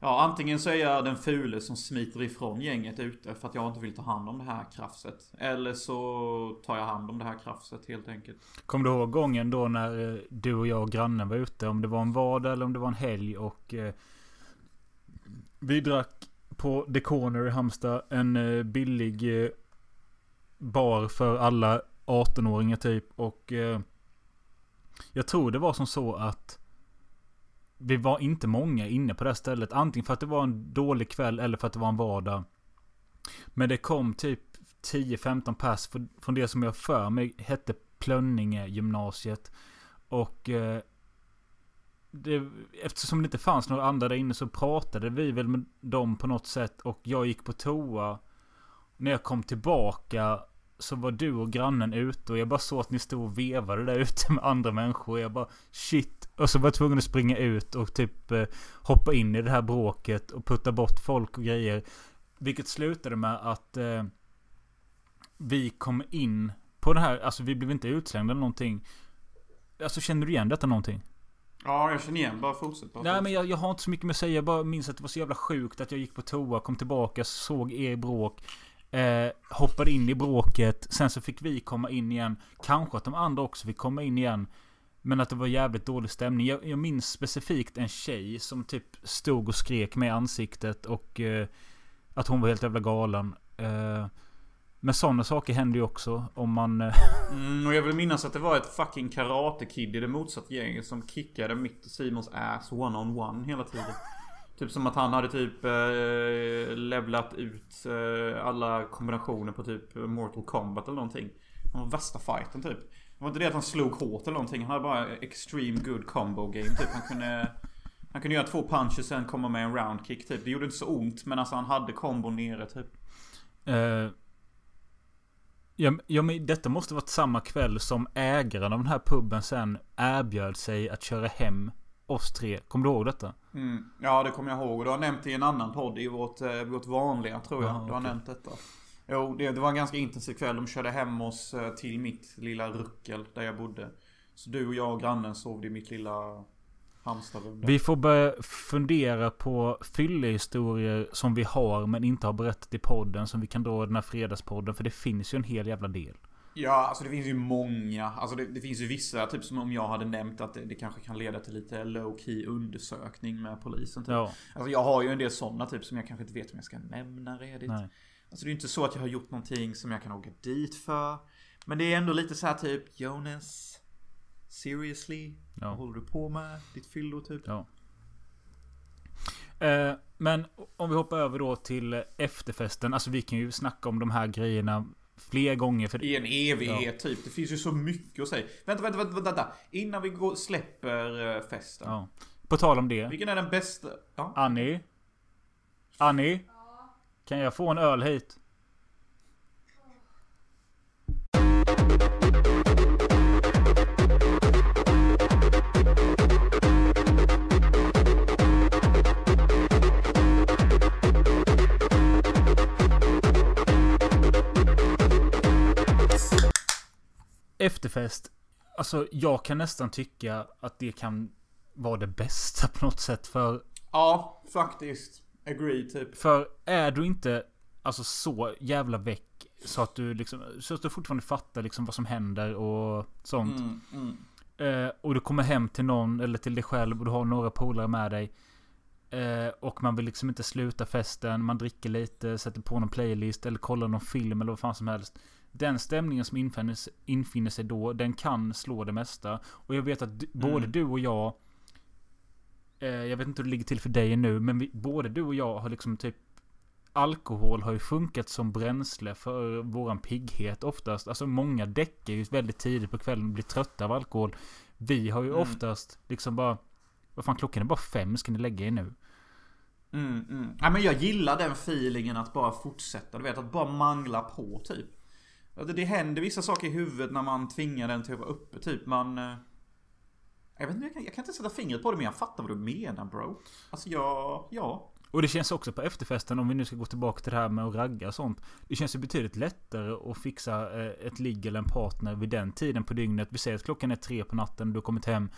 Ja, antingen så är jag den fule som smiter ifrån gänget ute för att jag inte vill ta hand om det här krafset. Eller så tar jag hand om det här krafset helt enkelt. Kommer du ihåg gången då när eh, du och jag och grannen var ute? Om det var en vardag eller om det var en helg och eh, vi drack på The Corner i Halmstad. En eh, billig eh, bar för alla 18-åringar typ. Och eh, jag tror det var som så att vi var inte många inne på det här stället. Antingen för att det var en dålig kväll eller för att det var en vardag. Men det kom typ 10-15 pass från det som jag för mig hette Plönninge gymnasiet. Och eh, det, eftersom det inte fanns några andra där inne så pratade vi väl med dem på något sätt. Och jag gick på toa. När jag kom tillbaka så var du och grannen ute och jag bara såg att ni stod och vevade där ute med andra människor. Och jag bara shit. Och så var jag tvungen att springa ut och typ eh, hoppa in i det här bråket och putta bort folk och grejer. Vilket slutade med att eh, vi kom in på det här. Alltså vi blev inte utslängda eller någonting. Alltså känner du igen detta någonting? Ja, jag känner igen. Bara fortsätt. Bara Nej, men jag, jag, har inte så mycket med att säga. Jag bara minns att det var så jävla sjukt att jag gick på toa, kom tillbaka, såg er bråk. Eh, hoppade in i bråket. Sen så fick vi komma in igen. Kanske att de andra också fick komma in igen. Men att det var jävligt dålig stämning. Jag, jag minns specifikt en tjej som typ stod och skrek med ansiktet och eh, att hon var helt jävla galen. Eh, men sådana saker händer ju också om man... Eh, mm, och jag vill minnas att det var ett fucking karate kid i det motsatta gänget som kickade mitt och Simons ass one on one hela tiden typ som att han hade typ eh, levlat ut eh, alla kombinationer på typ Mortal Kombat eller någonting. Han var värsta fighten typ. Det var inte det att han slog hårt eller någonting. Han hade bara extreme good combo game typ. Han kunde... Han kunde göra två punches sen komma med en round kick typ. Det gjorde inte så ont men alltså han hade kombo nere typ. Uh, Ja, ja, men detta måste varit samma kväll som ägaren av den här puben sen erbjöd sig att köra hem oss tre. Kommer du ihåg detta? Mm. Ja, det kommer jag ihåg. Du har nämnt det i en annan podd i vårt, eh, vårt vanliga, tror jag. Aha, du har okay. nämnt detta. Jo, det, det, var en ganska intensiv kväll. De körde hem oss eh, till mitt lilla ruckel där jag bodde. Så du och jag och grannen sov i mitt lilla vi får börja fundera på fyllehistorier som vi har men inte har berättat i podden. Som vi kan dra i den här fredagspodden. För det finns ju en hel jävla del. Ja, alltså det finns ju många. Alltså det, det finns ju vissa, typ som om jag hade nämnt att det, det kanske kan leda till lite low key undersökning med polisen. Typ. Ja. Alltså jag har ju en del sådana typ som jag kanske inte vet om jag ska nämna redigt. Nej. Alltså det är ju inte så att jag har gjort någonting som jag kan åka dit för. Men det är ändå lite så här typ Jonas. Seriously? Ja. Vad håller du på med? Ditt fyllo typ? Ja. Eh, men om vi hoppar över då till efterfesten. Alltså vi kan ju snacka om de här grejerna fler gånger. För... I en evighet ja. typ. Det finns ju så mycket att säga. Vänta, vänta, vänta. vänta. Innan vi går, släpper eh, festen. Ja. På tal om det. Vilken är den bästa? Ja. Annie? Annie? Ja. Kan jag få en öl hit? Efterfest. Alltså jag kan nästan tycka att det kan vara det bästa på något sätt för... Ja, faktiskt. Agree typ. För är du inte alltså så jävla väck så att du liksom... Så att du fortfarande fattar liksom vad som händer och sånt. Mm, mm. Eh, och du kommer hem till någon eller till dig själv och du har några polare med dig. Eh, och man vill liksom inte sluta festen. Man dricker lite, sätter på någon playlist eller kollar någon film eller vad fan som helst. Den stämningen som infinner, infinner sig då, den kan slå det mesta. Och jag vet att mm. både du och jag... Eh, jag vet inte hur det ligger till för dig nu, men vi, både du och jag har liksom typ alkohol har ju funkat som bränsle för våran pigghet oftast. Alltså många däckar ju väldigt tidigt på kvällen och blir trötta av alkohol. Vi har ju Mm. oftast liksom bara... Vad fan klockan är bara fem, ska ni lägga er nu? Mm, mm. Ja, men jag gillar den feelingen att bara fortsätta. Du vet, att bara mangla på typ. Alltså, Det händer vissa saker i huvudet när man tvingar den till att vara uppe. Typ man... Eh, jag vet inte, jag kan, jag kan inte sätta fingret på det men jag fattar vad du menar bro. Alltså jag... Ja. Och det känns också på efterfesten, om vi nu ska gå tillbaka till det här med att ragga och sånt. Det känns ju betydligt lättare att fixa eh, ett ligg eller en partner vid den tiden på dygnet. Vi säger att klockan är tre på natten och du har kommit hem.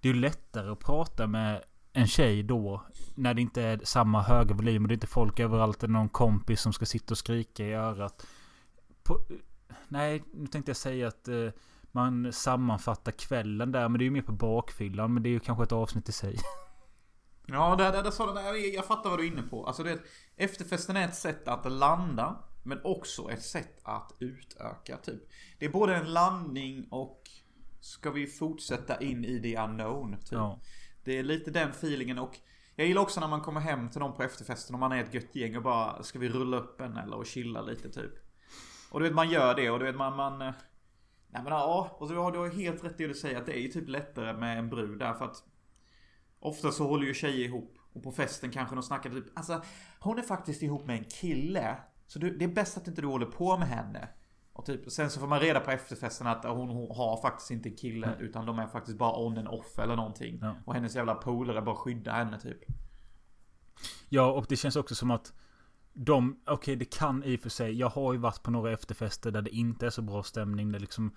Det är ju lättare att prata med en tjej då. När det inte är samma höga volym och det är inte folk överallt. Eller någon kompis som ska sitta och skrika i örat. På, nej, nu tänkte jag säga att eh, man sammanfattar kvällen där. Men det är ju mer på bakfyllan. Men det är ju kanske ett avsnitt i sig. Ja, där, där sa den där, jag fattar vad du är inne på. Alltså det, efterfesten är ett sätt att landa. Men också ett sätt att utöka typ. Det är både en landning och ska vi fortsätta in i the unknown typ. Ja. Det är lite den feelingen och jag gillar också när man kommer hem till någon på efterfesten och man är ett gött gäng och bara Ska vi rulla upp en eller och chilla lite typ. Och du vet man gör det och du vet man, man eh, Nej men ja, och du har, du helt rätt i det du säger att det är ju typ lättare med en brud där för att Ofta så håller ju tjejer ihop och på festen kanske de snackar typ Alltså hon är faktiskt ihop med en kille Så du, det är bäst att inte du håller på med henne och typ, sen så får man reda på efterfesten att hon, hon har faktiskt inte en kille utan de är faktiskt bara on and off eller någonting. Ja. Och hennes jävla polare bara skyddar henne typ. Ja, och det känns också som att de, okej det kan i och för sig. Jag har ju varit på några efterfester där det inte är så bra stämning. Där liksom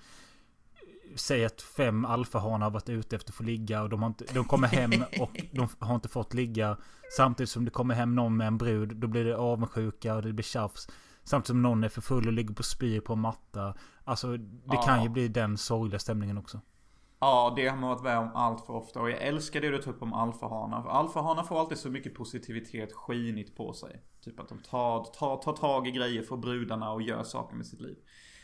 Säg att fem alfahanar har varit ute efter att få ligga och de, har inte, de kommer hem och de har inte fått ligga. Samtidigt som det kommer hem någon med en brud. Då blir det avundsjuka och det blir tjafs. Samtidigt som någon är för full och ligger på spyr på en matta. Alltså det Ja. kan ju bli den sorgliga stämningen också. Ja, det har man varit med om allt för ofta. Och jag älskar det du tar upp om alfahanar. För alfahanar får alltid så mycket positivitet skinigt på sig. Typ att de tar, tar, tar tag i grejer för brudarna och gör saker med sitt liv.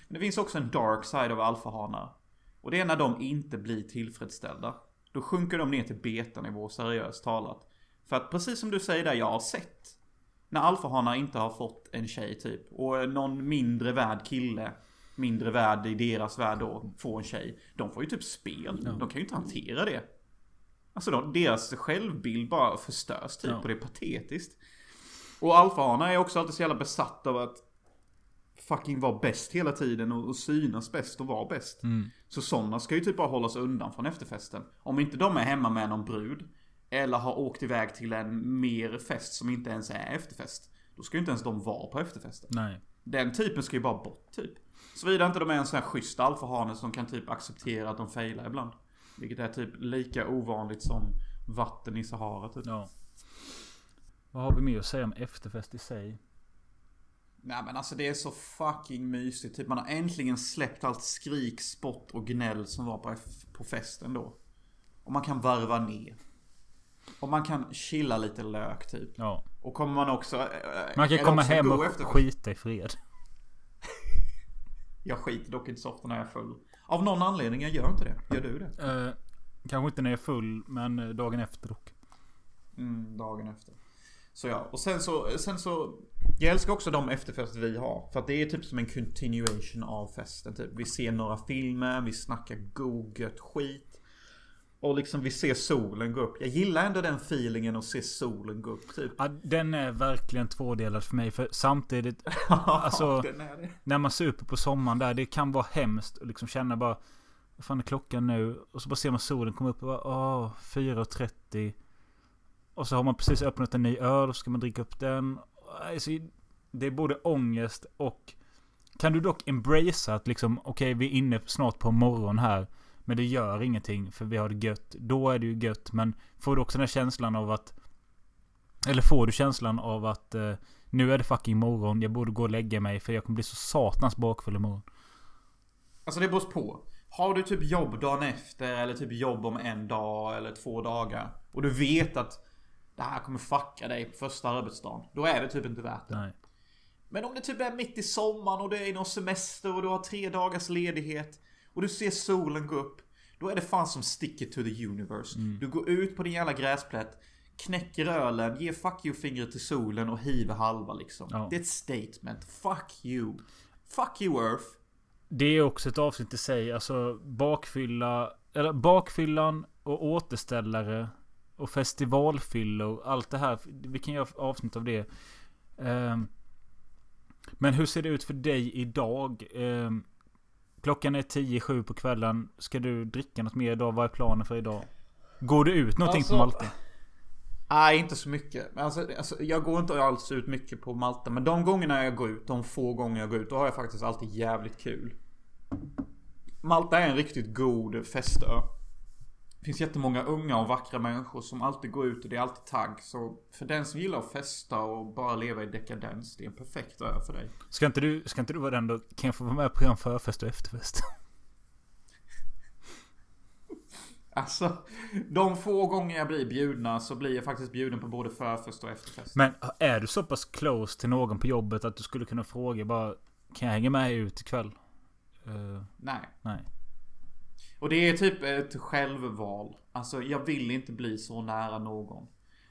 Men det finns också en dark side av alfahanar. Och det är när de inte blir tillfredsställda. Då sjunker de ner till betanivå, seriöst talat. För att precis som du säger där, jag har sett. När alfahanar inte har fått en tjej typ. Och någon mindre värd kille. Mindre värd i deras värld då. Får en tjej. De får ju typ spel. De kan ju inte hantera det. Alltså de, deras självbild bara förstörs typ. Ja. Och det är patetiskt. Och alfahanar är också alltid så jävla besatt av att fucking vara bäst hela tiden och, och synas bäst och vara bäst. Mm. Så sådana ska ju typ bara hålla sig undan från efterfesten. Om inte de är hemma med någon brud. Eller har åkt iväg till en mer fest som inte ens är efterfest. Då ska ju inte ens de vara på efterfesten. Nej. Den typen ska ju bara bort typ. Såvida inte de är en sån här schysst alfahane som kan typ acceptera att de failar ibland. Vilket är typ lika ovanligt som vatten i Sahara typ. Ja. Vad har vi mer att säga om efterfest i sig? Nej men alltså det är så fucking mysigt. Typ man har äntligen släppt allt skrik, spott och gnäll som var på, på festen då. Och man kan varva ner. Och man kan chilla lite lök typ. Ja. Och kommer man också... äh, Man kan komma hem och efterfest? skita i fred. Jag skiter dock inte så ofta när jag är full. Av någon anledning, jag gör inte det. Gör du det? Eh, kanske inte när jag är full, men eh, dagen efter dock. Mm, dagen efter. Så ja, och sen så, sen så Jag älskar också de efterfester vi har. För att det är typ som en continuation av festen. Typ. Vi ser några filmer, vi snackar god gött skit. Och liksom vi ser solen gå upp. Jag gillar ändå den feelingen att se solen gå upp typ. Ja, den är verkligen tvådelad för mig. För samtidigt, Alltså- när man super på sommaren där, det kan vara hemskt att liksom känna bara Vad fan är klockan nu? Och så bara ser man solen komma upp och bara åh, 4.30 och så har man precis öppnat en ny öl och så ska man dricka upp den. Alltså, det är både ångest och Kan du dock embracea att liksom okej vi är inne snart på morgon här Men det gör ingenting för vi har det gött. Då är det ju gött men Får du också den här känslan av att Eller får du känslan av att eh, Nu är det fucking morgon. Jag borde gå och lägga mig för jag kommer bli så satans bakfull imorgon. Alltså det beror på. Har du typ jobb dagen efter eller typ jobb om en dag eller två dagar. Och du vet att det här kommer fucka dig på första arbetsdagen. Då är det typ inte värt det. Nej. Men om det typ är mitt i sommaren och det är någon semester och du har tre dagars ledighet. Och du ser solen gå upp. Då är det fan som sticker to the universe. Du går ut på din jävla gräsplätt. knäcker ölen, ger fuck you-fingret till solen och hiver halva liksom. Ja. Det är ett statement. Fuck you. Fuck you Earth. Det är också ett avsnitt i sig. Alltså bakfylla. Eller bakfyllan och återställare. Och festivalfyllor. Allt det här. Vi kan göra avsnitt av det. Ehm, men hur ser det ut för dig idag? Ehm, klockan är 10-7 på kvällen. Ska du dricka något mer idag? Vad är planen för idag? Går du ut någonting Alltså- på Malta? Nej, inte så mycket. Alltså, alltså, jag går inte alls ut mycket på Malta. Men de gångerna jag går ut, de få gånger jag går ut, då har jag faktiskt alltid jävligt kul. Malta är en riktigt god festö. Finns jättemånga unga och vackra människor som alltid går ut och det är alltid tagg. Så för den som gillar att festa och bara leva i dekadens, det är en perfekt ö för dig. Ska inte du, ska inte du vara den då? Kan jag få vara med på en förfest och efterfest? Alltså, de få gånger jag blir bjudna så blir jag faktiskt bjuden på både förfest och efterfest. Men är du så pass close till någon på jobbet att du skulle kunna fråga bara Kan jag hänga med ut ikväll? Uh, Nej. nej. Och det är typ ett självval. Alltså jag vill inte bli så nära någon.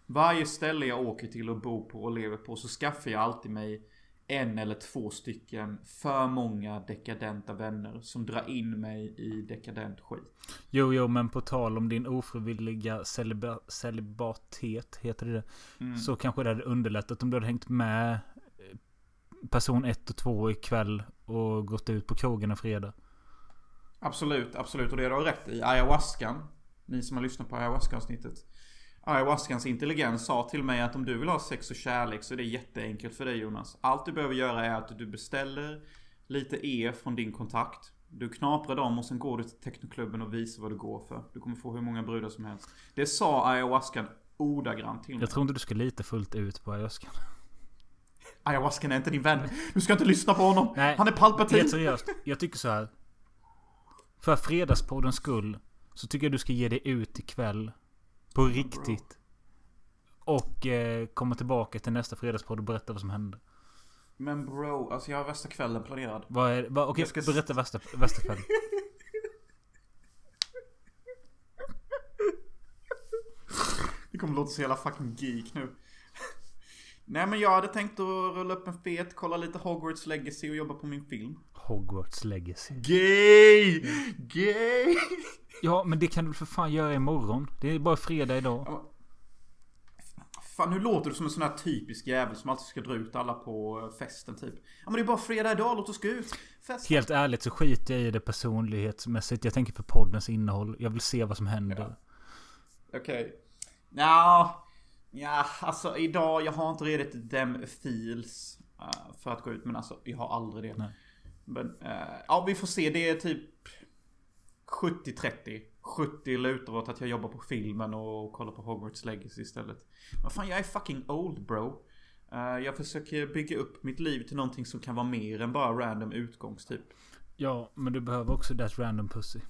Varje ställe jag åker till och bor på och lever på så skaffar jag alltid mig en eller två stycken för många dekadenta vänner som drar in mig i dekadent skit. Jo, jo, men på tal om din ofrivilliga celiba celibatet, heter det? Mm. Så kanske det hade underlättat om du hade hängt med eh, person 1 och 2 ikväll och gått ut på krogen en fredag. Absolut, absolut. Och det har du rätt i. Ayahuascan. Ni som har lyssnat på ayahuasca-avsnittet. Ayahuascans intelligens sa till mig att om du vill ha sex och kärlek så är det jätteenkelt för dig Jonas. Allt du behöver göra är att du beställer lite E från din kontakt. Du knaprar dem och sen går du till technoklubben och visar vad du går för. Du kommer få hur många brudar som helst. Det sa ayahuascan ordagrant till mig. Jag tror inte du ska lita fullt ut på ayahuascan. Ayahuascan är inte din vän. Du ska inte lyssna på honom. Nej, Han är Palpatine. Helt seriöst. Jag tycker så här. För fredagspoddens skull. Så tycker jag du ska ge dig ut ikväll. På riktigt. Och eh, komma tillbaka till nästa fredagspodd och berätta vad som hände. Men bro, alltså jag har värsta kvällen planerad. Vad är vad, Okej, Jag ska- berätta värsta, värsta kväll. Det kommer låta så jävla fucking geek nu. Nej men jag hade tänkt att rulla upp en fet, kolla lite Hogwarts Legacy och jobba på min film. Hogwarts Legacy. Gay! Gay! Ja, men det kan du för fan göra imorgon. Det är bara fredag idag. Ja, Fan nu låter du som en sån här typisk jävel som alltid ska dra ut alla på eh, festen typ. Ja men det är bara fredag idag, låt oss gå ut. Festa. Helt ärligt så skiter jag i det personlighetsmässigt. Jag tänker på poddens innehåll. Jag vill se vad som händer. Okej. Ja, ja, alltså idag, jag har inte redigt dem feels eh, för att gå ut. Men alltså, jag har aldrig det. Nej. Men, eh, ja, vi får se. Det är typ 70-30. 70 lutar åt att jag jobbar på filmen och kollar på Hogwarts Legacy istället. Men fan, jag är fucking old bro. Eh, jag försöker bygga upp mitt liv till någonting som kan vara mer än bara random utgångstyp. Ja, men du behöver också that random pussy.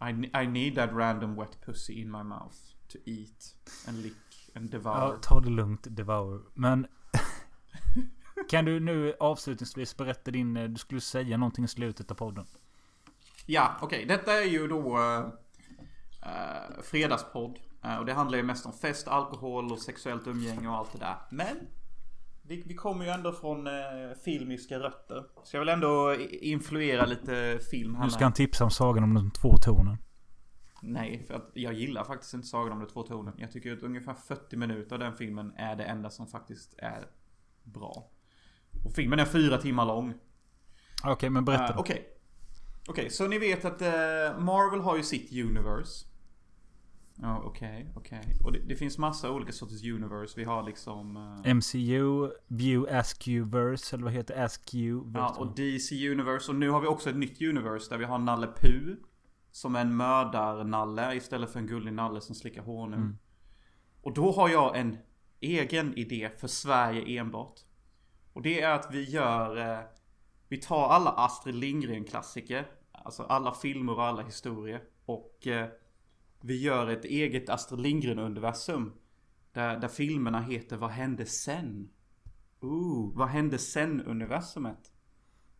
I, I need that random wet pussy in my mouth. To eat and lick and devour. Ja, ta det lugnt, Devour. Men... kan du nu avslutningsvis berätta din... eh, Du skulle säga någonting i slutet av podden. Ja, okej. Detta är ju då uh, fredagspodd. Eh, och det handlar ju mest om fest, alkohol och sexuellt umgänge och allt det där. Men vi, vi kommer ju ändå från uh, filmiska rötter. Så jag vill ändå influera lite film här Nu ska med. han tipsa om Sagan om de två tonen. Nej, för att jag gillar faktiskt inte Sagan om de två tonen. Jag tycker att ungefär 40 minuter av den filmen är det enda som faktiskt är bra. Och filmen är fyra timmar lång. Okej, men berätta då. Okej. Okej, så ni vet att eh, Marvel har ju sitt universe. Ja, okej, okej. Och det, det finns massa olika sorters universe. Vi har liksom... eh, MCU, View, Askew-verse, eller vad heter Askew? ja, och DC universe. Och nu har vi också ett nytt universe där vi har Nalle Puh. Som är en mördar-Nalle istället för en gullig Nalle som slickar honung. Mm. Och då har jag en egen idé för Sverige enbart. Och det är att vi gör... Eh, vi tar alla Astrid Lindgren-klassiker. Alltså alla filmer och alla historier. Och eh, vi gör ett eget Astrid Lindgren-universum. Där, där filmerna heter Vad hände sen? Ooh, vad hände sen-universumet?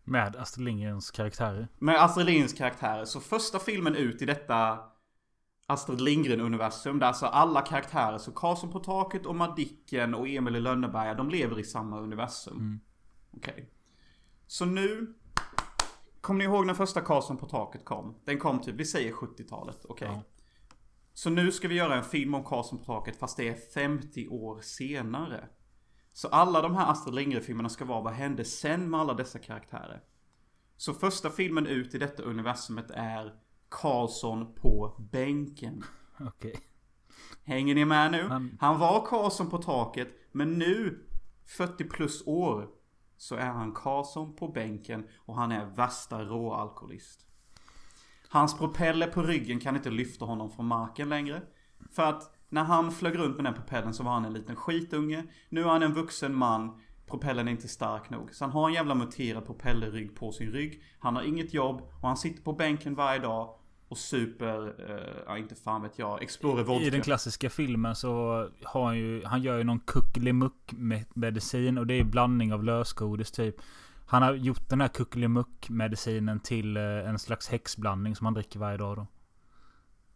Med Astrid Lindgrens karaktärer. Med Astrid Lindgrens karaktärer. Så första filmen ut i detta Astrid Lindgren-universum. Där alltså alla karaktärer, så Karlsson på taket och Madicken och Emil i Lönneberga, de lever i samma universum. Mm. Okej. Okay. Så nu... Kommer ni ihåg när första Karlsson på taket kom? Den kom typ, vi säger 70-talet. Okej. Okay. Ja. Så nu ska vi göra en film om Karlsson på taket fast det är 50 år senare. Så alla de här Astrid Lindgren-filmerna ska vara vad hände sen med alla dessa karaktärer? Så första filmen ut i detta universumet är Karlsson på bänken. Okej. Okay. Hänger ni med nu? Han... han var Karlsson på taket, men nu, 40 plus år, så är han Karlsson på bänken och han är värsta råalkoholist. Hans propeller på ryggen kan inte lyfta honom från marken längre. För att när han flög runt med den propellen så var han en liten skitunge. Nu är han en vuxen man. Propellen är inte stark nog. Så han har en jävla muterad propellerrygg på sin rygg. Han har inget jobb och han sitter på bänken varje dag och super, eh, ja inte fan vet jag, Explorer vodka. I den klassiska filmen så har han ju, han gör ju någon kuckelimuck medicin och det är blandning av lösgodis typ. Han har gjort den här kuckelimuck medicinen till eh, en slags häxblandning som han dricker varje dag då.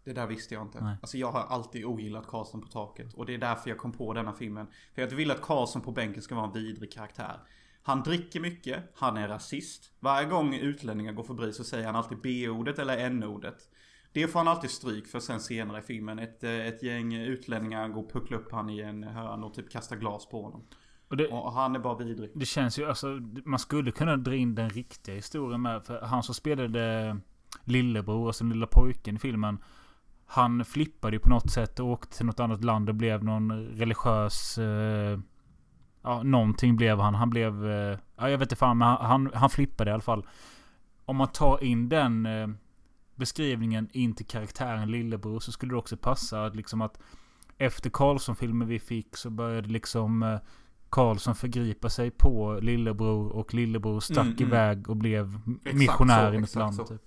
Det där visste jag inte. Nej. Alltså jag har alltid ogillat Karlsson på taket. Och det är därför jag kom på denna filmen. För jag vill att Karlsson på bänken ska vara en vidrig karaktär. Han dricker mycket, han är rasist. Varje gång utlänningar går förbi så säger han alltid B-ordet eller N-ordet. Det får han alltid stryk för sen senare i filmen. Ett, eh, ett gäng utlänningar går och pucklar upp han i en hörn och typ kastar glas på honom. Och, det, och, han är bara vidrig. Det känns ju alltså, man skulle kunna dra in den riktiga historien med. För han som spelade lillebror, alltså den lilla pojken i filmen. Han flippade ju på något sätt och åkte till något annat land och blev någon religiös... Eh, ja, någonting blev han. Han blev... Eh, ja, jag vet inte fan, men han, han flippade i alla fall. Om man tar in den eh, beskrivningen in till karaktären lillebror så skulle det också passa att liksom att efter Karlsson-filmen vi fick så började liksom eh, Karlsson förgripa sig på lillebror och lillebror stack mm, mm. iväg och blev missionär i något land. Typ.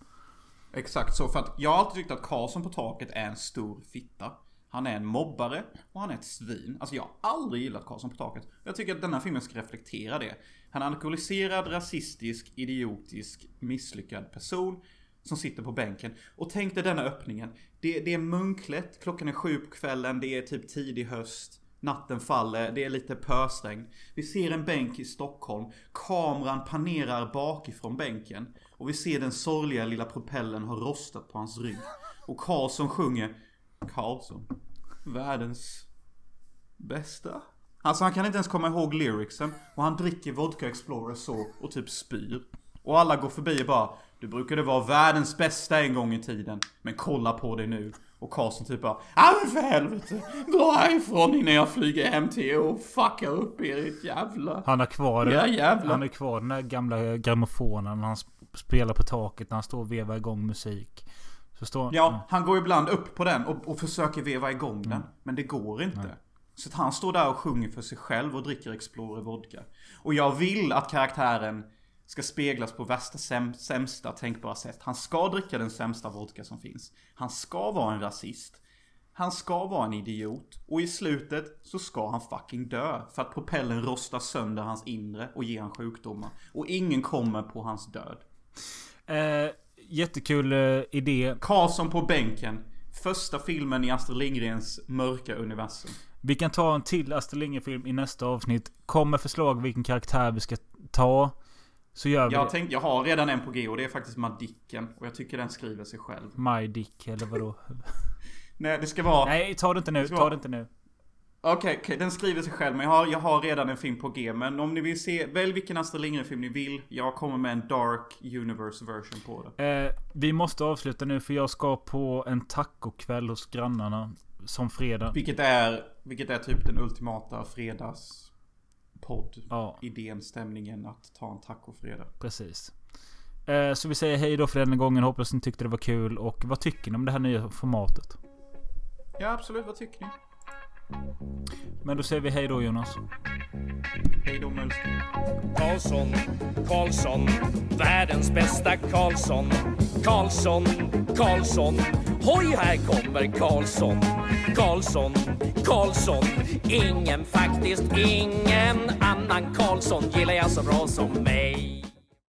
Exakt så. För att jag har alltid tyckt att Karlsson på taket är en stor fitta. Han är en mobbare och han är ett svin. Alltså jag har aldrig gillat Karlsson på taket. Jag tycker att denna filmen ska reflektera det. Han är en alkoholiserad, rasistisk, idiotisk, misslyckad person som sitter på bänken. Och tänk dig denna öppningen. Det, det är munklätt, klockan är sju på kvällen, det är typ tidig höst. Natten faller, det är lite pösregn. Vi ser en bänk i Stockholm. Kameran panerar bakifrån bänken. Och vi ser den sorgliga lilla propellen ha rostat på hans rygg. Och Karlsson sjunger Karlsson. Världens bästa. Alltså han kan inte ens komma ihåg lyricsen. Och han dricker Vodka Explorer så och typ spyr. Och alla går förbi och bara Du brukade vara världens bästa en gång i tiden. Men kolla på dig nu. Och Karlsson typ bara Ja men för helvete. Dra härifrån innan jag flyger hem till er och fuckar upp er ett jävla... Han har kvar ja, jävla. Han är kvar den där gamla grammofonen. Han spelar på taket när han står och vevar igång musik. Så står, ja, mm. han går ibland upp på den och, och försöker veva igång mm. den. Men det går inte. Nej. Så han står där och sjunger för sig själv och dricker Explorer vodka. Och jag vill att karaktären ska speglas på värsta säm sämsta tänkbara sätt. Han ska dricka den sämsta vodka som finns. Han ska vara en rasist. Han ska vara en idiot. Och i slutet så ska han fucking dö. För att propellen rostar sönder hans inre och ger han sjukdomar. Och ingen kommer på hans död. Eh, jättekul eh, idé. Karlsson på bänken. Första filmen i Astrid Lindgrens mörka universum. Vi kan ta en till Astrid Lindgren-film i nästa avsnitt. Kom med förslag vilken karaktär vi ska ta. Så gör vi jag, tänk, jag har redan en på G och det är faktiskt Madicken. Och jag tycker den skriver sig själv. My Dick, eller vadå? Nej, det ska vara... Nej, ta det inte nu. Ta det inte nu. Okej, okay, okay, den skriver sig själv. Men jag har, jag har redan en film på G. Men om ni vill se, välj vilken Astrid Lindgren-film ni vill. Jag kommer med en Dark Universe version på det. Eh, vi måste avsluta nu för jag ska på en tacokväll hos grannarna. Som fredag. Vilket är, vilket är typ den ultimata fredagspodd. Ja. Idén, stämningen att ta en tacofredag. Precis. Eh, så vi säger hej då för den gången. Hoppas ni tyckte det var kul. Och vad tycker ni om det här nya formatet? Ja, absolut. Vad tycker ni? Men då säger vi hej då Jonas. Hej då Mölster. Karlsson, Karlsson, världens bästa Karlsson. Karlsson, Karlsson, hoj här kommer Karlsson. Karlsson, Karlsson, ingen faktiskt ingen annan Karlsson gillar jag så bra som mig.